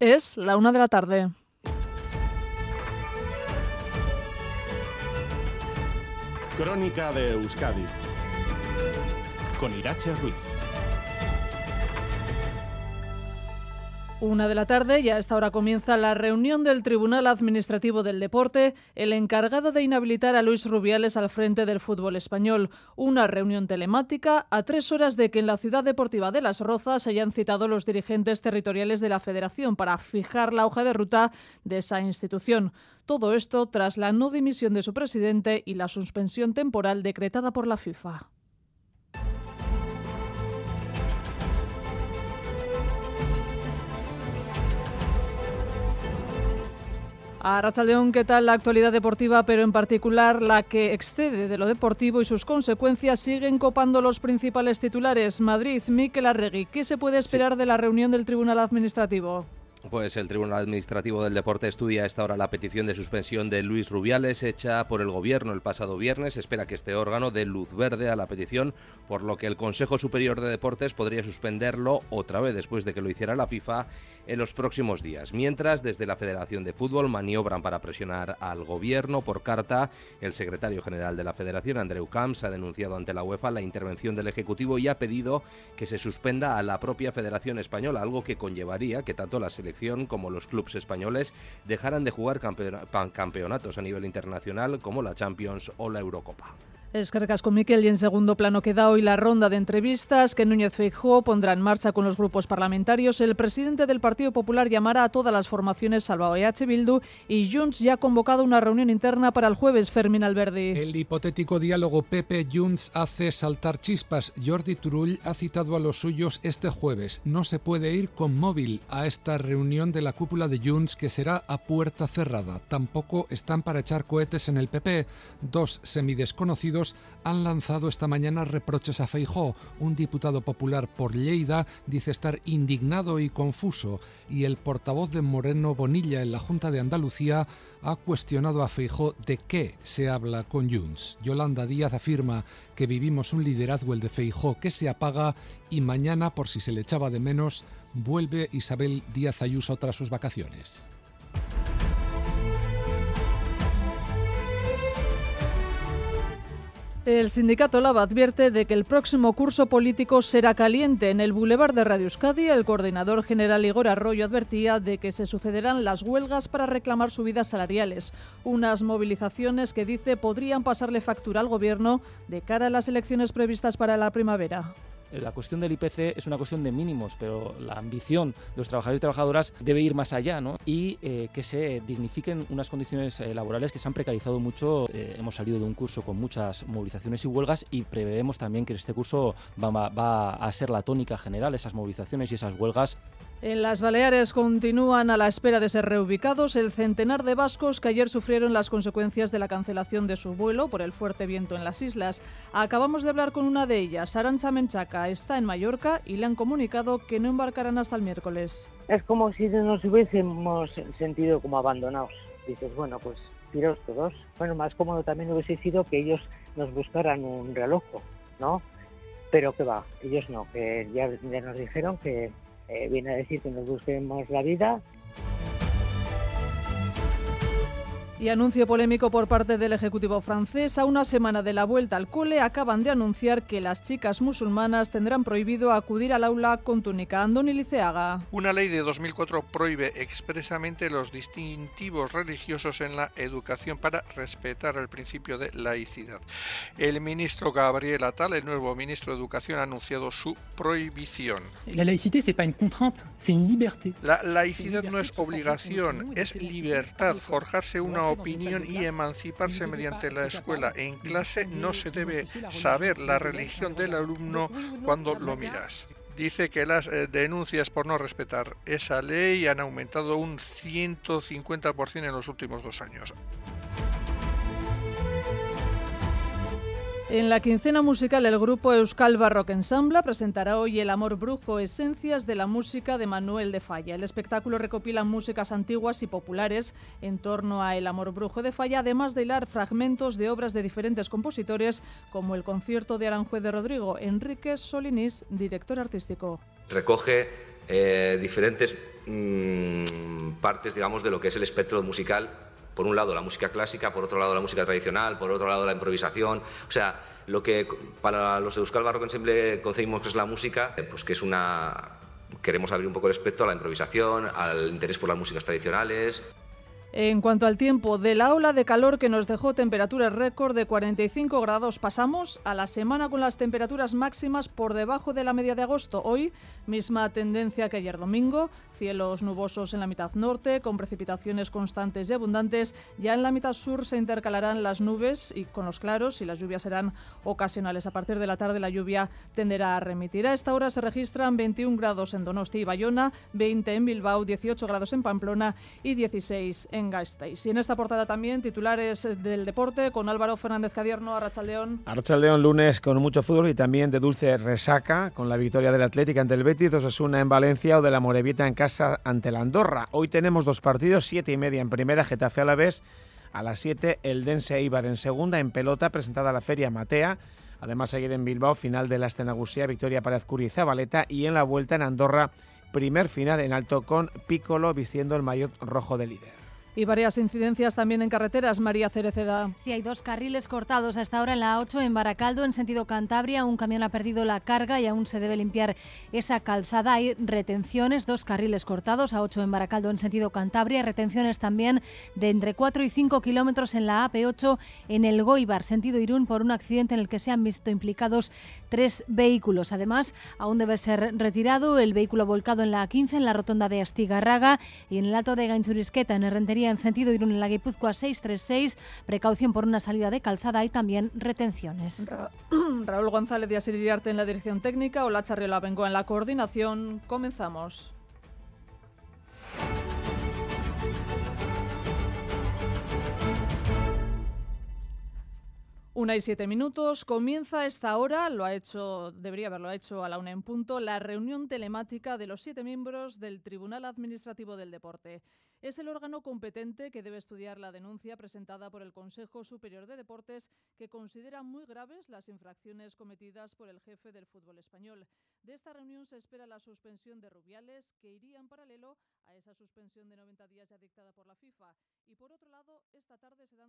Es la una de la tarde. Crónica de Euskadi con Irache Ruiz. Una de la tarde y a esta hora comienza la reunión del Tribunal Administrativo del Deporte, el encargado de inhabilitar a Luis Rubiales al frente del fútbol español. Una reunión telemática a tres horas de que en la ciudad deportiva de Las Rozas se hayan citado los dirigentes territoriales de la Federación para fijar la hoja de ruta de esa institución. Todo esto tras la no dimisión de su presidente y la suspensión temporal decretada por la FIFA. A Rachaldeón, ¿qué tal la actualidad deportiva, pero en particular la que excede de lo deportivo y sus consecuencias siguen copando los principales titulares? Madrid, Miquel Arregui, ¿qué se puede esperar de la reunión del Tribunal Administrativo? Pues el Tribunal Administrativo del Deporte estudia a esta hora la petición de suspensión de Luis Rubiales hecha por el Gobierno el pasado viernes. Espera que este órgano dé luz verde a la petición, por lo que el Consejo Superior de Deportes podría suspenderlo otra vez después de que lo hiciera la FIFA en los próximos días. Mientras, desde la Federación de Fútbol maniobran para presionar al Gobierno por carta. El secretario general de la Federación, Andreu Camps, ha denunciado ante la UEFA la intervención del Ejecutivo y ha pedido que se suspenda a la propia Federación Española, algo que conllevaría que tanto la selección como los clubes españoles dejaran de jugar campeonatos a nivel internacional como la Champions o la Eurocopa. Es con Miquel y en segundo plano queda hoy la ronda de entrevistas que Núñez Feijóo pondrá en marcha con los grupos parlamentarios. El presidente del Partido Popular llamará a todas las formaciones salvo EH Bildu y Junts ya ha convocado una reunión interna para el jueves, Fermín Alberdi. El hipotético diálogo Pepe-Junts hace saltar chispas. Jordi Turull ha citado a los suyos este jueves. No se puede ir con móvil a esta reunión de la cúpula de Junts que será a puerta cerrada. Tampoco están para echar cohetes en el PP. Dos semidesconocidos han lanzado esta mañana reproches a Feijó. Un diputado popular por Lleida dice estar indignado y confuso y el portavoz de Moreno Bonilla en la Junta de Andalucía ha cuestionado a Feijó de qué se habla con Junts. Yolanda Díaz afirma que vivimos un liderazgo el de Feijó que se apaga y mañana, por si se le echaba de menos, vuelve Isabel Díaz Ayuso tras sus vacaciones. El sindicato Lava advierte de que el próximo curso político será caliente. En el Boulevard de Radio Euskadi, el coordinador general Igor Arroyo advertía de que se sucederán las huelgas para reclamar subidas salariales. Unas movilizaciones que dice podrían pasarle factura al gobierno de cara a las elecciones previstas para la primavera la cuestión del IPC es una cuestión de mínimos, pero la ambición de los trabajadores y trabajadoras debe ir más allá ¿no? y eh, que se dignifiquen unas condiciones eh, laborales que se han precarizado mucho. Eh, hemos salido de un curso con muchas movilizaciones y huelgas y prevemos también que este curso va a ser la tónica general, esas movilizaciones y esas huelgas. En las Baleares continúan a la espera de ser reubicados el centenar de vascos que ayer sufrieron las consecuencias de la cancelación de su vuelo por el fuerte viento en las islas. Acabamos de hablar con una de ellas, Aranza Menchaca, está en Mallorca y le han comunicado que no embarcarán hasta el miércoles. Es como si nos hubiésemos sentido como abandonados. Dices, bueno, pues tiraos todos. Bueno, más cómodo también hubiese sido que ellos nos buscaran un reloj, ¿no? Pero que va, ellos no, que ya nos dijeron que eh, viene a decir que nos busquemos la vida Y anuncio polémico por parte del Ejecutivo francés. A una semana de la vuelta al cole acaban de anunciar que las chicas musulmanas tendrán prohibido acudir al aula con túnica. Andoni Liceaga. Una ley de 2004 prohíbe expresamente los distintivos religiosos en la educación para respetar el principio de laicidad. El ministro Gabriel Attal, el nuevo ministro de Educación, ha anunciado su prohibición. La c'est pas une contrainte, c'est une liberté. La laicidad no es obligación, es libertad. Forjarse una opinión y emanciparse mediante la escuela. En clase no se debe saber la religión del alumno cuando lo miras. Dice que las eh, denuncias por no respetar esa ley han aumentado un 150% en los últimos dos años. En la quincena musical, el grupo Euskal Barrock Ensemble presentará hoy El Amor Brujo, esencias de la música de Manuel de Falla. El espectáculo recopila músicas antiguas y populares en torno a El Amor Brujo de Falla, además de hilar fragmentos de obras de diferentes compositores, como el concierto de Aranjuez de Rodrigo. Enrique Solinís, director artístico. Recoge eh, diferentes mm, partes, digamos, de lo que es el espectro musical por un lado la música clásica, por otro lado la música tradicional, por otro lado la improvisación. O sea, lo que para los de Euskal Barroco Ensemble concebimos que es la música, eh, pues que es una... Queremos abrir un poco el espectro a la improvisación, al interés por las músicas tradicionales. En cuanto al tiempo, de la ola de calor que nos dejó temperaturas récord de 45 grados, pasamos a la semana con las temperaturas máximas por debajo de la media de agosto. Hoy, misma tendencia que ayer domingo, cielos nubosos en la mitad norte, con precipitaciones constantes y abundantes. Ya en la mitad sur se intercalarán las nubes y con los claros y las lluvias serán ocasionales. A partir de la tarde la lluvia tenderá a remitir. A esta hora se registran 21 grados en Donosti y Bayona, 20 en Bilbao, 18 grados en Pamplona y 16 en Y en esta portada también titulares del deporte con Álvaro Fernández Cadierno, Arrachaldeón. Arrachaldeón lunes con mucho fútbol y también de dulce resaca con la victoria del Atlético ante el Betis, dos una en Valencia o de la Morevieta en casa ante la Andorra. Hoy tenemos dos partidos, siete y media en primera, Getafe a la vez. A las 7 el Dense Ibar en segunda, en pelota, presentada la Feria Matea. Además, seguir en Bilbao, final de la Estenagusía, victoria para Azcuri y Zabaleta. Y en la vuelta en Andorra, primer final en alto con Piccolo vistiendo el maillot rojo de líder. Y varias incidencias también en carreteras, María Cereceda. Sí, hay dos carriles cortados hasta ahora en la 8 en Baracaldo, en sentido Cantabria. Un camión ha perdido la carga y aún se debe limpiar esa calzada. Hay retenciones, dos carriles cortados a 8 en Baracaldo, en sentido Cantabria. Retenciones también de entre 4 y 5 kilómetros en la AP8 en el Goibar, sentido Irún, por un accidente en el que se han visto implicados tres vehículos. Además, aún debe ser retirado el vehículo volcado en la A15 en la rotonda de Astigarraga y en el alto de Ganchurisqueta, en Rentería en sentido Irún en la Guipúzcoa 636. Precaución por una salida de calzada y también retenciones. Raúl González de Asiririarte en la dirección técnica, Ola Charriola Bengoa en la coordinación. Comenzamos. Una y siete minutos. Comienza esta hora, lo ha hecho, debería haberlo hecho a la una en punto, la reunión telemática de los siete miembros del Tribunal Administrativo del Deporte. Es el órgano competente que debe estudiar la denuncia presentada por el Consejo Superior de Deportes, que considera muy graves las infracciones cometidas por el jefe del fútbol español. De esta reunión se espera la suspensión de Rubiales, que iría en paralelo a esa suspensión de 90 días ya dictada por la FIFA. Y por otro lado, esta tarde se dan